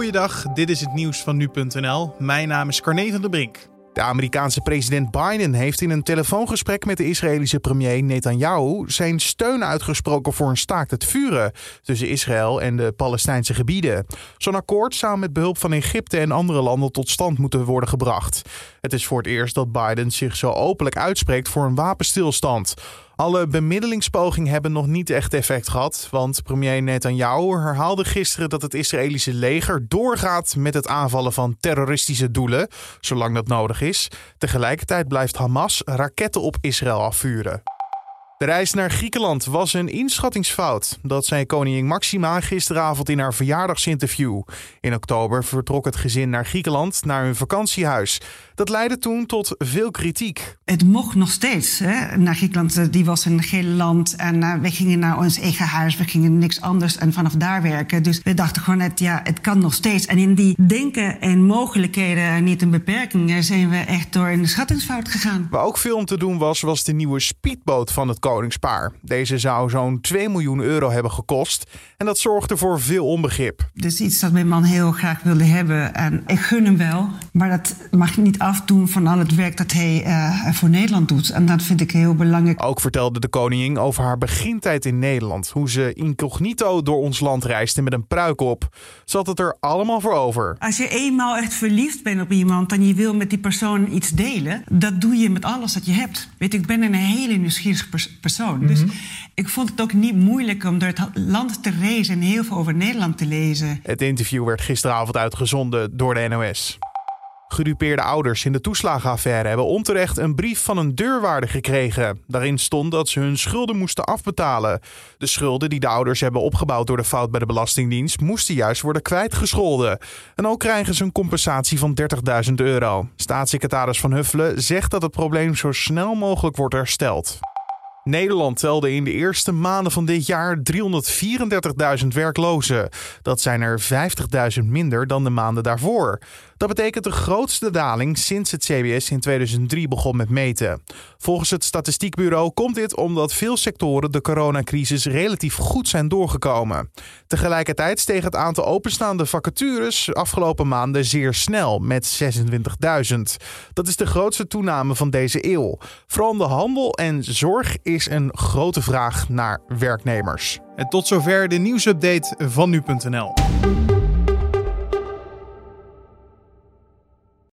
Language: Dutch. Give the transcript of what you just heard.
Goeiedag, dit is het nieuws van nu.nl. Mijn naam is Carne van der Brink. De Amerikaanse president Biden heeft in een telefoongesprek met de Israëlische premier Netanyahu zijn steun uitgesproken voor een staakt het vuren tussen Israël en de Palestijnse gebieden. Zo'n akkoord zou met behulp van Egypte en andere landen tot stand moeten worden gebracht. Het is voor het eerst dat Biden zich zo openlijk uitspreekt voor een wapenstilstand. Alle bemiddelingspogingen hebben nog niet echt effect gehad, want premier Netanyahu herhaalde gisteren dat het Israëlische leger doorgaat met het aanvallen van terroristische doelen, zolang dat nodig is. Tegelijkertijd blijft Hamas raketten op Israël afvuren. De reis naar Griekenland was een inschattingsfout. Dat zei koningin Maxima gisteravond in haar verjaardagsinterview. In oktober vertrok het gezin naar Griekenland, naar hun vakantiehuis. Dat leidde toen tot veel kritiek. Het mocht nog steeds hè, naar Griekenland. Die was een gele land en uh, we gingen naar ons eigen huis. We gingen niks anders en vanaf daar werken. Dus we dachten gewoon, net, ja, het kan nog steeds. En in die denken en mogelijkheden, niet een beperking, zijn we echt door een schattingsfout gegaan. Waar ook veel om te doen was, was de nieuwe speedboot van het koningspaar. Deze zou zo'n 2 miljoen euro hebben gekost. En dat zorgde voor veel onbegrip. Dus iets dat mijn man heel graag wilde hebben. En ik gun hem wel, maar dat mag niet afdoen van al het werk dat hij uh, voor Nederland doet. En dat vind ik heel belangrijk. Ook vertelde de koningin over haar begintijd in Nederland. Hoe ze incognito door ons land reisde met een pruik op. Ze had het er allemaal voor over. Als je eenmaal echt verliefd bent op iemand en je wil met die persoon iets delen, dat doe je met alles dat je hebt. Weet ik ben een hele nieuwsgierige persoon. Mm -hmm. Dus ik vond het ook niet moeilijk om door het land te reizen en heel veel over Nederland te lezen. Het interview werd gisteravond uitgezonden door de NOS. Gedupeerde ouders in de toeslagenaffaire hebben onterecht een brief van een deurwaarder gekregen. Daarin stond dat ze hun schulden moesten afbetalen. De schulden die de ouders hebben opgebouwd door de fout bij de Belastingdienst moesten juist worden kwijtgescholden. En ook krijgen ze een compensatie van 30.000 euro. Staatssecretaris Van Huffelen zegt dat het probleem zo snel mogelijk wordt hersteld. Nederland telde in de eerste maanden van dit jaar 334.000 werklozen. Dat zijn er 50.000 minder dan de maanden daarvoor. Dat betekent de grootste daling sinds het CBS in 2003 begon met meten. Volgens het Statistiekbureau komt dit omdat veel sectoren de coronacrisis relatief goed zijn doorgekomen. Tegelijkertijd steeg het aantal openstaande vacatures afgelopen maanden zeer snel met 26.000. Dat is de grootste toename van deze eeuw. Vooral de handel en zorg is een grote vraag naar werknemers. En tot zover de nieuwsupdate van nu.nl.